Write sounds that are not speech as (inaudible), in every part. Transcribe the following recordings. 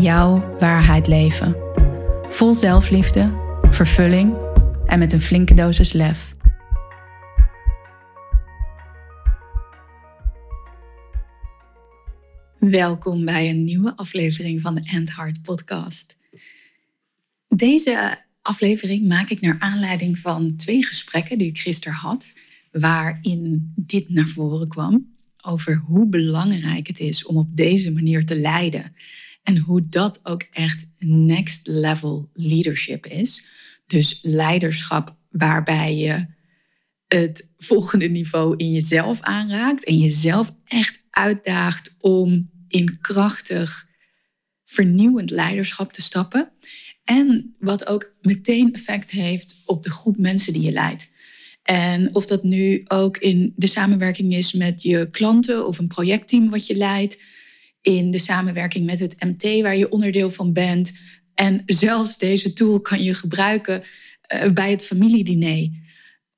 jouw waarheid leven. Vol zelfliefde, vervulling en met een flinke dosis lef. Welkom bij een nieuwe aflevering van de End Heart podcast. Deze aflevering maak ik naar aanleiding van twee gesprekken die ik gisteren had, waarin dit naar voren kwam over hoe belangrijk het is om op deze manier te leiden en hoe dat ook echt next level leadership is. Dus leiderschap waarbij je het volgende niveau in jezelf aanraakt en jezelf echt uitdaagt om in krachtig, vernieuwend leiderschap te stappen. En wat ook meteen effect heeft op de groep mensen die je leidt. En of dat nu ook in de samenwerking is met je klanten of een projectteam wat je leidt in de samenwerking met het MT waar je onderdeel van bent. En zelfs deze tool kan je gebruiken uh, bij het familiediner.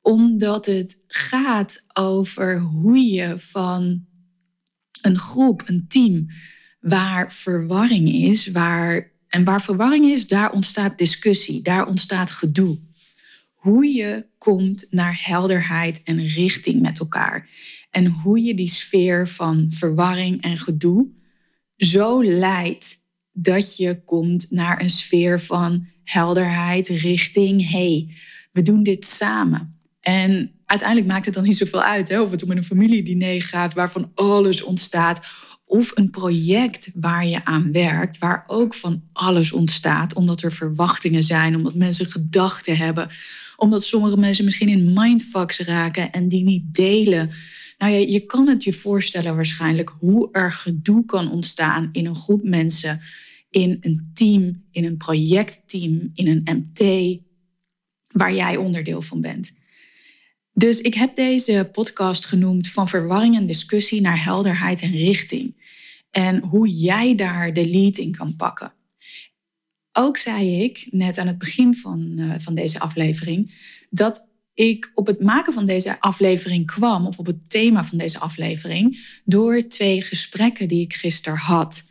Omdat het gaat over hoe je van een groep, een team, waar verwarring is, waar, en waar verwarring is, daar ontstaat discussie, daar ontstaat gedoe. Hoe je komt naar helderheid en richting met elkaar. En hoe je die sfeer van verwarring en gedoe zo leidt dat je komt naar een sfeer van helderheid, richting, hey, we doen dit samen. En uiteindelijk maakt het dan niet zoveel uit hè, of het om een familiediner gaat waarvan alles ontstaat. Of een project waar je aan werkt, waar ook van alles ontstaat, omdat er verwachtingen zijn, omdat mensen gedachten hebben, omdat sommige mensen misschien in mindfucks raken en die niet delen. Nou ja, je kan het je voorstellen waarschijnlijk hoe er gedoe kan ontstaan in een groep mensen, in een team, in een projectteam, in een MT, waar jij onderdeel van bent. Dus ik heb deze podcast genoemd van verwarring en discussie naar helderheid en richting. En hoe jij daar de lead in kan pakken. Ook zei ik net aan het begin van, uh, van deze aflevering dat ik op het maken van deze aflevering kwam, of op het thema van deze aflevering, door twee gesprekken die ik gisteren had.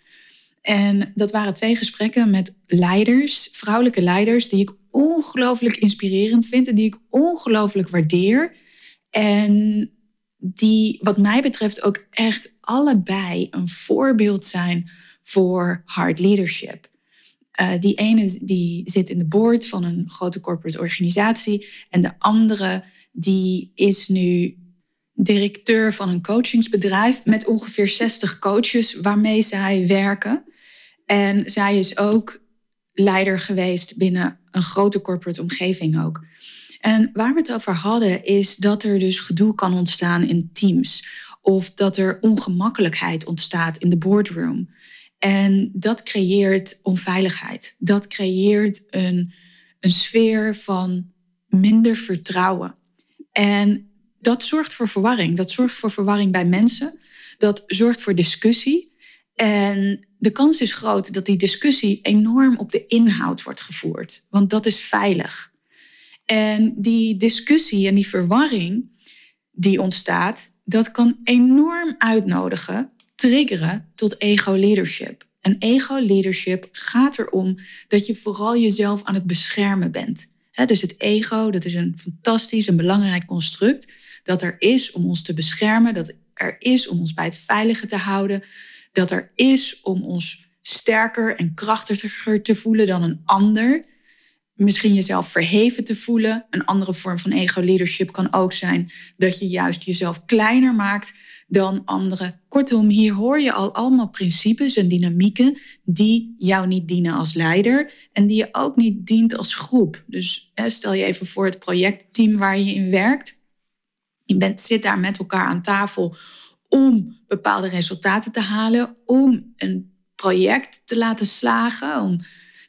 En dat waren twee gesprekken met leiders, vrouwelijke leiders, die ik ongelooflijk inspirerend vind en die ik ongelooflijk waardeer. En die, wat mij betreft, ook echt allebei een voorbeeld zijn voor hard leadership. Uh, die ene die zit in de board van een grote corporate organisatie. En de andere die is nu directeur van een coachingsbedrijf met ongeveer 60 coaches waarmee zij werken. En zij is ook leider geweest binnen een grote corporate omgeving ook. En waar we het over hadden is dat er dus gedoe kan ontstaan in teams. Of dat er ongemakkelijkheid ontstaat in de boardroom. En dat creëert onveiligheid. Dat creëert een, een sfeer van minder vertrouwen. En dat zorgt voor verwarring. Dat zorgt voor verwarring bij mensen. Dat zorgt voor discussie. En de kans is groot dat die discussie enorm op de inhoud wordt gevoerd. Want dat is veilig. En die discussie en die verwarring die ontstaat, dat kan enorm uitnodigen triggeren tot ego-leadership. En ego-leadership gaat erom dat je vooral jezelf aan het beschermen bent. dus het ego, dat is een fantastisch en belangrijk construct dat er is om ons te beschermen, dat er is om ons bij het veilige te houden, dat er is om ons sterker en krachtiger te voelen dan een ander. Misschien jezelf verheven te voelen. Een andere vorm van ego-leadership kan ook zijn dat je juist jezelf kleiner maakt dan anderen. Kortom, hier hoor je al allemaal principes en dynamieken die jou niet dienen als leider en die je ook niet dient als groep. Dus stel je even voor het projectteam waar je in werkt. Je bent, zit daar met elkaar aan tafel om bepaalde resultaten te halen, om een project te laten slagen, om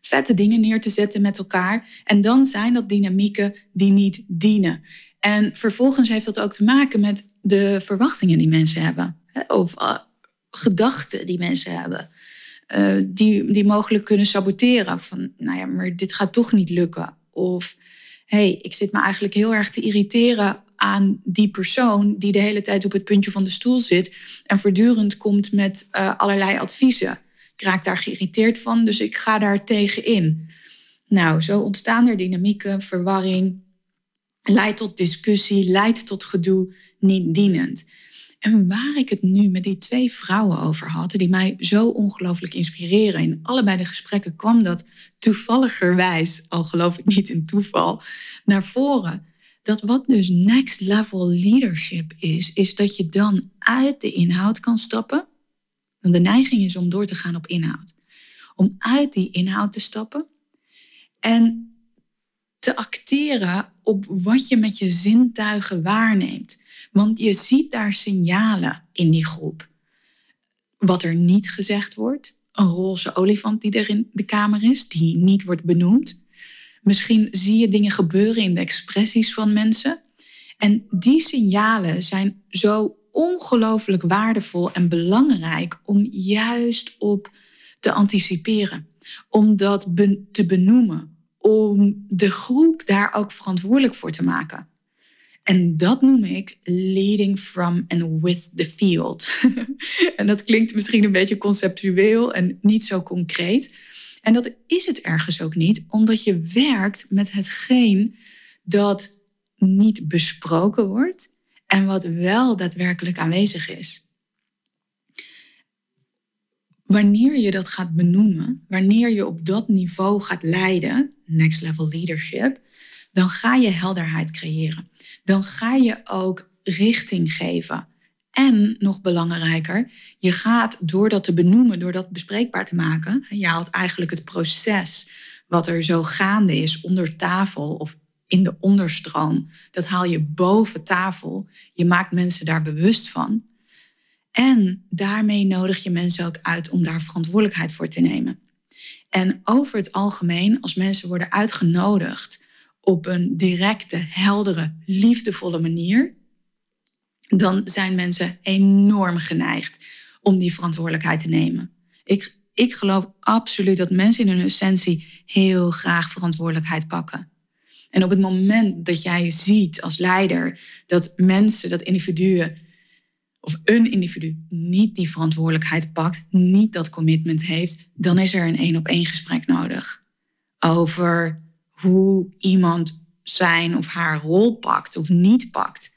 vette dingen neer te zetten met elkaar. En dan zijn dat dynamieken die niet dienen. En vervolgens heeft dat ook te maken met de verwachtingen die mensen hebben. Of uh, gedachten die mensen hebben. Uh, die, die mogelijk kunnen saboteren. Van, nou ja, maar dit gaat toch niet lukken. Of, hey, ik zit me eigenlijk heel erg te irriteren aan die persoon die de hele tijd op het puntje van de stoel zit en voortdurend komt met uh, allerlei adviezen. Ik raak daar geïrriteerd van, dus ik ga daar tegen in. Nou, zo ontstaan er dynamieken, verwarring, leidt tot discussie, leidt tot gedoe, niet dienend. En waar ik het nu met die twee vrouwen over had, die mij zo ongelooflijk inspireren. In allebei de gesprekken kwam dat toevalligerwijs, al geloof ik niet in toeval, naar voren. Dat wat dus next level leadership is, is dat je dan uit de inhoud kan stappen. Want de neiging is om door te gaan op inhoud. Om uit die inhoud te stappen en te acteren op wat je met je zintuigen waarneemt. Want je ziet daar signalen in die groep. Wat er niet gezegd wordt. Een roze olifant die er in de kamer is, die niet wordt benoemd. Misschien zie je dingen gebeuren in de expressies van mensen. En die signalen zijn zo ongelooflijk waardevol en belangrijk om juist op te anticiperen. Om dat te benoemen. Om de groep daar ook verantwoordelijk voor te maken. En dat noem ik leading from and with the field. (laughs) en dat klinkt misschien een beetje conceptueel en niet zo concreet. En dat is het ergens ook niet, omdat je werkt met hetgeen dat niet besproken wordt en wat wel daadwerkelijk aanwezig is. Wanneer je dat gaat benoemen, wanneer je op dat niveau gaat leiden, next level leadership, dan ga je helderheid creëren. Dan ga je ook richting geven. En nog belangrijker, je gaat door dat te benoemen, door dat bespreekbaar te maken, je haalt eigenlijk het proces wat er zo gaande is onder tafel of in de onderstroom, dat haal je boven tafel. Je maakt mensen daar bewust van. En daarmee nodig je mensen ook uit om daar verantwoordelijkheid voor te nemen. En over het algemeen, als mensen worden uitgenodigd op een directe, heldere, liefdevolle manier, dan zijn mensen enorm geneigd om die verantwoordelijkheid te nemen. Ik, ik geloof absoluut dat mensen in hun essentie heel graag verantwoordelijkheid pakken. En op het moment dat jij ziet als leider dat mensen, dat individuen of een individu niet die verantwoordelijkheid pakt, niet dat commitment heeft, dan is er een één op één gesprek nodig over hoe iemand zijn of haar rol pakt of niet pakt.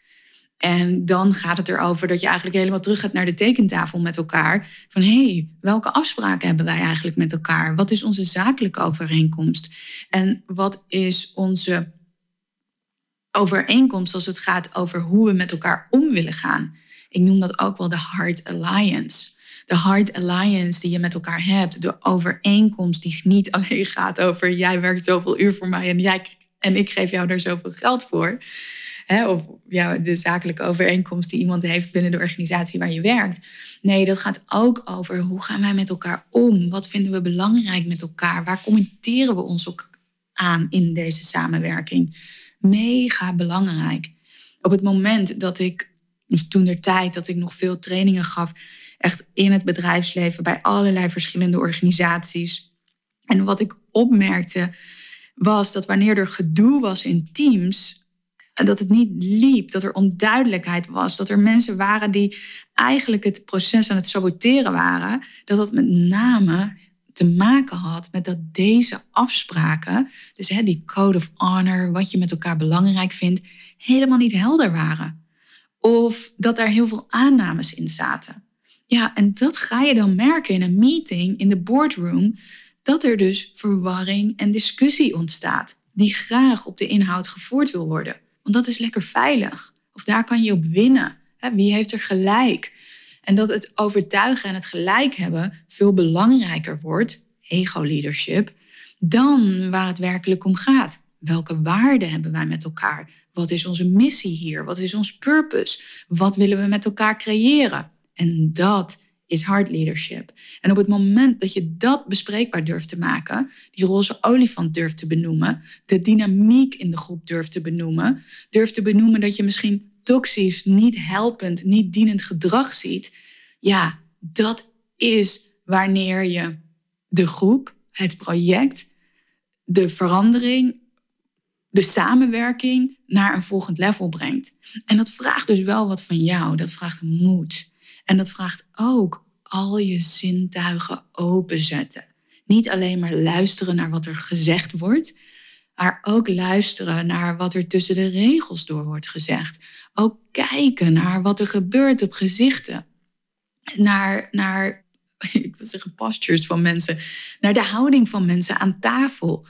En dan gaat het erover dat je eigenlijk helemaal terug gaat naar de tekentafel met elkaar. Van hé, hey, welke afspraken hebben wij eigenlijk met elkaar? Wat is onze zakelijke overeenkomst? En wat is onze overeenkomst als het gaat over hoe we met elkaar om willen gaan? Ik noem dat ook wel de Heart Alliance. De Heart Alliance die je met elkaar hebt. De overeenkomst die niet (laughs) alleen gaat over jij werkt zoveel uur voor mij en, jij, en ik geef jou daar zoveel geld voor of ja, de zakelijke overeenkomst die iemand heeft binnen de organisatie waar je werkt. Nee, dat gaat ook over hoe gaan wij met elkaar om? Wat vinden we belangrijk met elkaar? Waar commenteren we ons ook aan in deze samenwerking? Mega belangrijk. Op het moment dat ik, toen der tijd dat ik nog veel trainingen gaf, echt in het bedrijfsleven bij allerlei verschillende organisaties. En wat ik opmerkte was dat wanneer er gedoe was in teams, dat het niet liep, dat er onduidelijkheid was, dat er mensen waren die eigenlijk het proces aan het saboteren waren, dat dat met name te maken had met dat deze afspraken, dus hè, die code of honor, wat je met elkaar belangrijk vindt, helemaal niet helder waren. Of dat daar heel veel aannames in zaten. Ja, en dat ga je dan merken in een meeting, in de boardroom, dat er dus verwarring en discussie ontstaat, die graag op de inhoud gevoerd wil worden. Want dat is lekker veilig. Of daar kan je op winnen. Wie heeft er gelijk? En dat het overtuigen en het gelijk hebben veel belangrijker wordt, ego-leadership, dan waar het werkelijk om gaat. Welke waarden hebben wij met elkaar? Wat is onze missie hier? Wat is ons purpose? Wat willen we met elkaar creëren? En dat is hard leadership. En op het moment dat je dat bespreekbaar durft te maken, die roze olifant durft te benoemen, de dynamiek in de groep durft te benoemen, durft te benoemen dat je misschien toxisch, niet helpend, niet dienend gedrag ziet, ja, dat is wanneer je de groep, het project, de verandering, de samenwerking naar een volgend level brengt. En dat vraagt dus wel wat van jou. Dat vraagt moed. En dat vraagt ook al je zintuigen openzetten. Niet alleen maar luisteren naar wat er gezegd wordt, maar ook luisteren naar wat er tussen de regels door wordt gezegd. Ook kijken naar wat er gebeurt op gezichten. Naar, naar (laughs) ik wil zeggen postures van mensen, naar de houding van mensen aan tafel.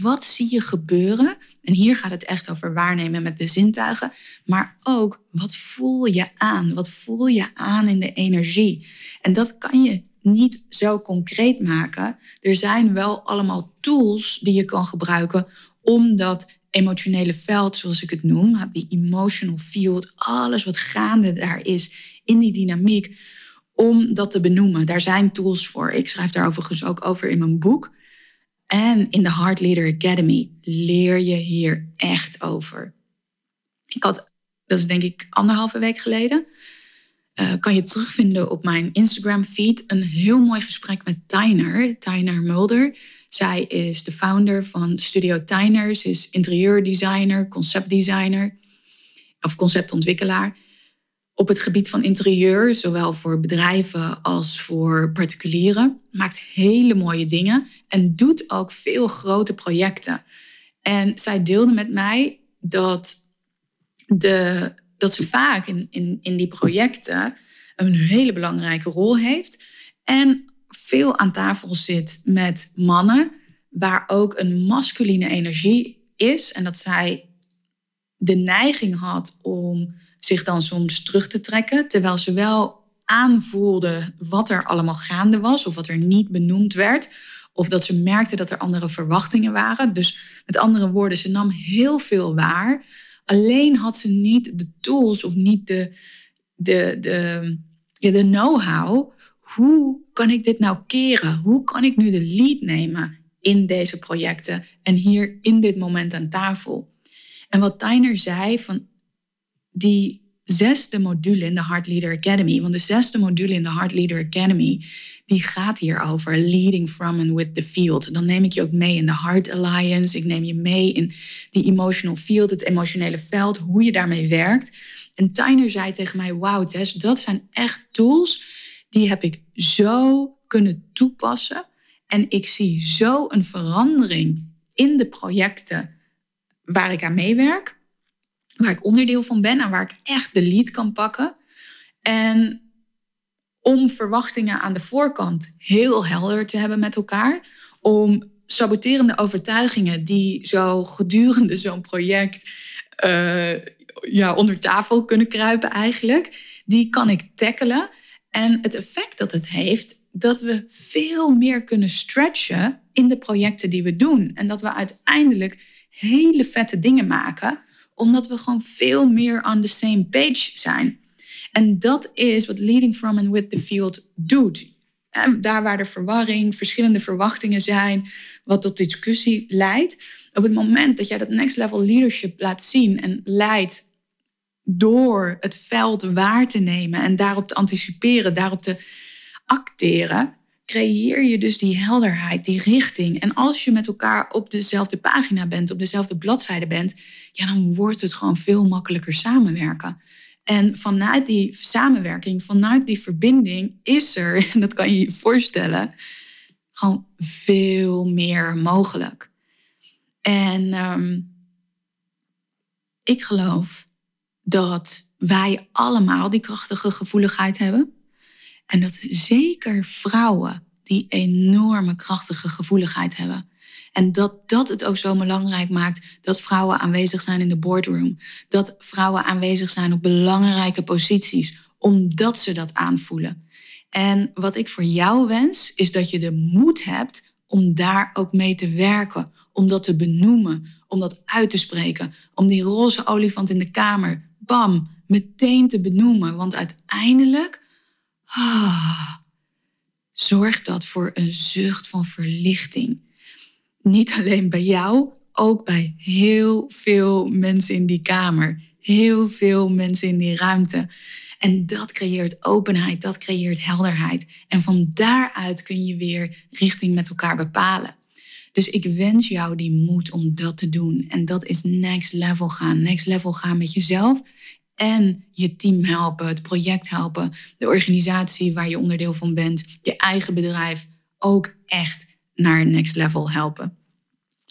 wat zie je gebeuren? En hier gaat het echt over waarnemen met de zintuigen, maar ook wat voel je aan? Wat voel je aan in de energie? En dat kan je niet zo concreet maken. Er zijn wel allemaal tools die je kan gebruiken om dat emotionele veld, zoals ik het noem, die emotional field, alles wat gaande daar is in die dynamiek, om dat te benoemen. Daar zijn tools voor. Ik schrijf daar overigens ook over in mijn boek. En in de Heart Leader Academy leer je hier echt over. Ik had, dat is denk ik anderhalve week geleden, uh, kan je terugvinden op mijn Instagram feed, een heel mooi gesprek met Tyner, Tyner Mulder. Zij is de founder van Studio Tyner. Ze is interieurdesigner, conceptdesigner of conceptontwikkelaar op het gebied van interieur, zowel voor bedrijven als voor particulieren. Maakt hele mooie dingen en doet ook veel grote projecten. En zij deelde met mij dat, de, dat ze vaak in, in, in die projecten een hele belangrijke rol heeft. En veel aan tafel zit met mannen, waar ook een masculine energie is. En dat zij de neiging had om zich dan soms terug te trekken, terwijl ze wel aanvoelde wat er allemaal gaande was of wat er niet benoemd werd. Of dat ze merkte dat er andere verwachtingen waren. Dus met andere woorden, ze nam heel veel waar. Alleen had ze niet de tools of niet de, de, de, de know-how. Hoe kan ik dit nou keren? Hoe kan ik nu de lead nemen in deze projecten en hier in dit moment aan tafel? En wat Tyner zei, van die zesde module in de Heart Leader Academy, want de zesde module in de Heart Leader Academy, die gaat hier over leading from and with the field. Dan neem ik je ook mee in de Heart Alliance, ik neem je mee in die emotional field, het emotionele veld, hoe je daarmee werkt. En Tyner zei tegen mij, wauw Tess, dat zijn echt tools, die heb ik zo kunnen toepassen. En ik zie zo een verandering in de projecten waar ik aan meewerk waar ik onderdeel van ben en waar ik echt de lead kan pakken. En om verwachtingen aan de voorkant heel helder te hebben met elkaar, om saboterende overtuigingen die zo gedurende zo'n project uh, ja, onder tafel kunnen kruipen eigenlijk, die kan ik tackelen. En het effect dat het heeft, dat we veel meer kunnen stretchen in de projecten die we doen. En dat we uiteindelijk hele vette dingen maken omdat we gewoon veel meer on the same page zijn. En dat is wat Leading from and with the field doet. En daar waar er verwarring, verschillende verwachtingen zijn, wat tot discussie leidt. Op het moment dat jij dat next level leadership laat zien en leidt door het veld waar te nemen en daarop te anticiperen, daarop te acteren, creëer je dus die helderheid, die richting. En als je met elkaar op dezelfde pagina bent, op dezelfde bladzijde bent, ja, dan wordt het gewoon veel makkelijker samenwerken. En vanuit die samenwerking, vanuit die verbinding, is er, (laughs) en dat kan je je voorstellen, gewoon veel meer mogelijk. En ehm, ik geloof dat wij allemaal die krachtige gevoeligheid hebben. En dat zeker vrouwen die enorme krachtige gevoeligheid hebben. En dat dat het ook zo belangrijk maakt dat vrouwen aanwezig zijn in de boardroom. Dat vrouwen aanwezig zijn op belangrijke posities, omdat ze dat aanvoelen. En wat ik voor jou wens, is dat je de moed hebt om daar ook mee te werken. Om dat te benoemen, om dat uit te spreken. Om die roze olifant in de kamer, bam, meteen te benoemen. Want uiteindelijk ah, zorgt dat voor een zucht van verlichting. Niet alleen bij jou, ook bij heel veel mensen in die kamer. Heel veel mensen in die ruimte. En dat creëert openheid, dat creëert helderheid. En van daaruit kun je weer richting met elkaar bepalen. Dus ik wens jou die moed om dat te doen. En dat is next level gaan. Next level gaan met jezelf en je team helpen, het project helpen, de organisatie waar je onderdeel van bent, je eigen bedrijf ook echt naar next level helpen.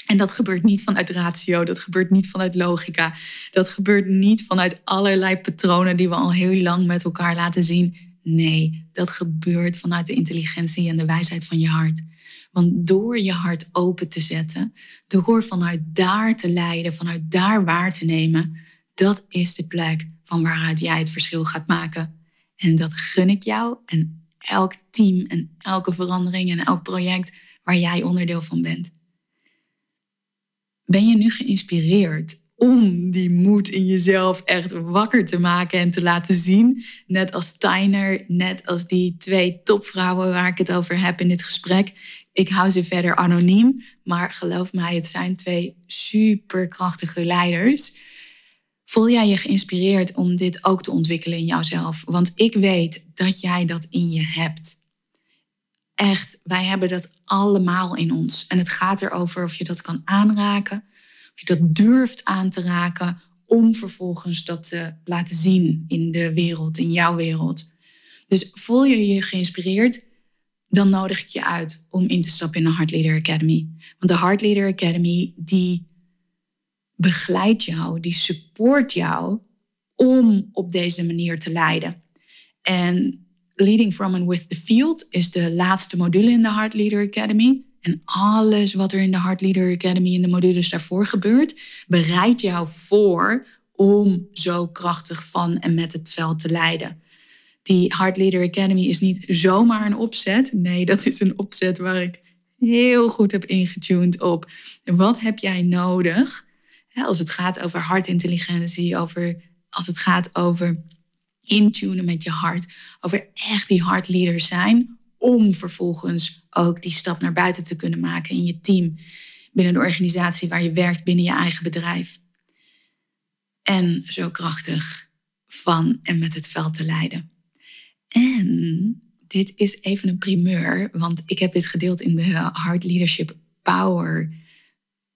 En dat gebeurt niet vanuit ratio, dat gebeurt niet vanuit logica, dat gebeurt niet vanuit allerlei patronen die we al heel lang met elkaar laten zien. Nee, dat gebeurt vanuit de intelligentie en de wijsheid van je hart. Want door je hart open te zetten, door vanuit daar te leiden, vanuit daar waar te nemen, dat is de plek van waaruit jij het verschil gaat maken. En dat gun ik jou en elk team en elke verandering en elk project waar jij onderdeel van bent. Ben je nu geïnspireerd om die moed in jezelf echt wakker te maken en te laten zien? Net als Tyner, net als die twee topvrouwen waar ik het over heb in dit gesprek. Ik hou ze verder anoniem, maar geloof mij, het zijn twee superkrachtige leiders Voel jij je geïnspireerd om dit ook te ontwikkelen in jouzelf? Want ik weet dat jij dat in je hebt. Echt, wij hebben dat allemaal in ons. En het gaat erover of je dat kan aanraken, of je dat durft aan te raken, om vervolgens dat te laten zien in de wereld, in jouw wereld. Dus voel je je geïnspireerd, dan nodig ik je uit om in te stappen in de Heart Leader Academy. Want de Heart Leader Academy, die begeleidt jou, die support jou om op deze manier te leiden. En Leading from and with the Field is de laatste module in de Heart Leader Academy. En alles wat er in de Heart Leader Academy in de modules daarvoor gebeurt, bereidt jou voor om zo krachtig van en met het veld te leiden. Die Heart Leader Academy is niet zomaar een opzet. Nee, dat is een opzet waar ik heel goed heb ingetuned op. Wat heb jij nodig als het gaat over hartintelligentie, over, als het gaat over intunen met je hart, over echt die hartleader zijn, om vervolgens ook die stap naar buiten te kunnen maken in je team, binnen de organisatie waar je werkt, binnen je eigen bedrijf. En zo krachtig van en met het veld te leiden. En dit is even een primeur, want ik heb dit gedeeld in de Heart Leadership Power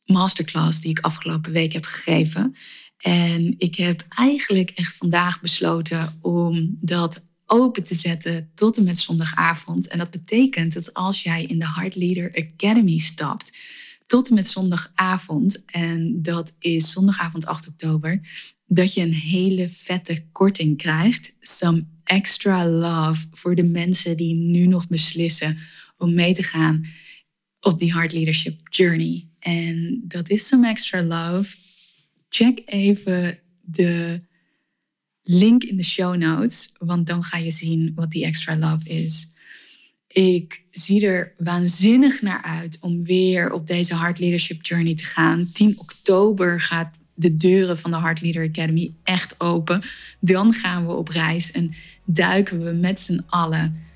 masterclass die ik afgelopen week heb gegeven. En ik heb eigenlijk echt vandaag besloten om dat open te zetten tot en met zondagavond. En dat betekent dat als jij in de Heart Leader Academy stapt, tot en met zondagavond, en dat is zondagavond 8 oktober, dat je een hele vette korting krijgt. Some extra love voor de mensen die nu nog beslissen om mee te gaan op die Heart Leadership Journey. En dat is some extra love. Check even de link in de show notes, want dan ga je zien wat die extra love is. Ik zie er waanzinnig naar uit om weer op deze Heart Leadership Journey te gaan. 10 oktober gaat de deuren van de Heart Leader Academy echt open. Dan gaan we op reis en duiken we met z'n allen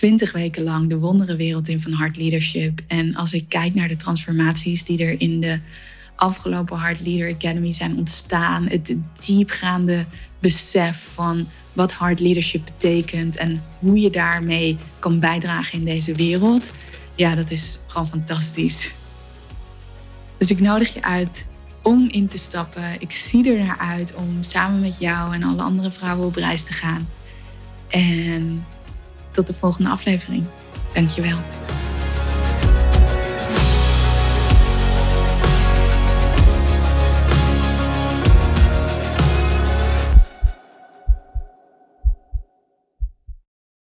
twintig weken lang de wonderenwereld in van Heart Leadership. En als ik kijk naar de transformaties die er in de afgelopen Heart Leader Academy zijn ontstaan, het diepgaande besef van wat Heart Leadership betekent en hoe je daarmee kan bijdragen in deze wereld. Ja, dat is gewoon fantastisch. Dus ik nodig je uit om in te stappen. Ik zie er naar uit om samen met jou en alle andere vrouwen op reis te gaan. En tot de volgende aflevering. Dankjewel.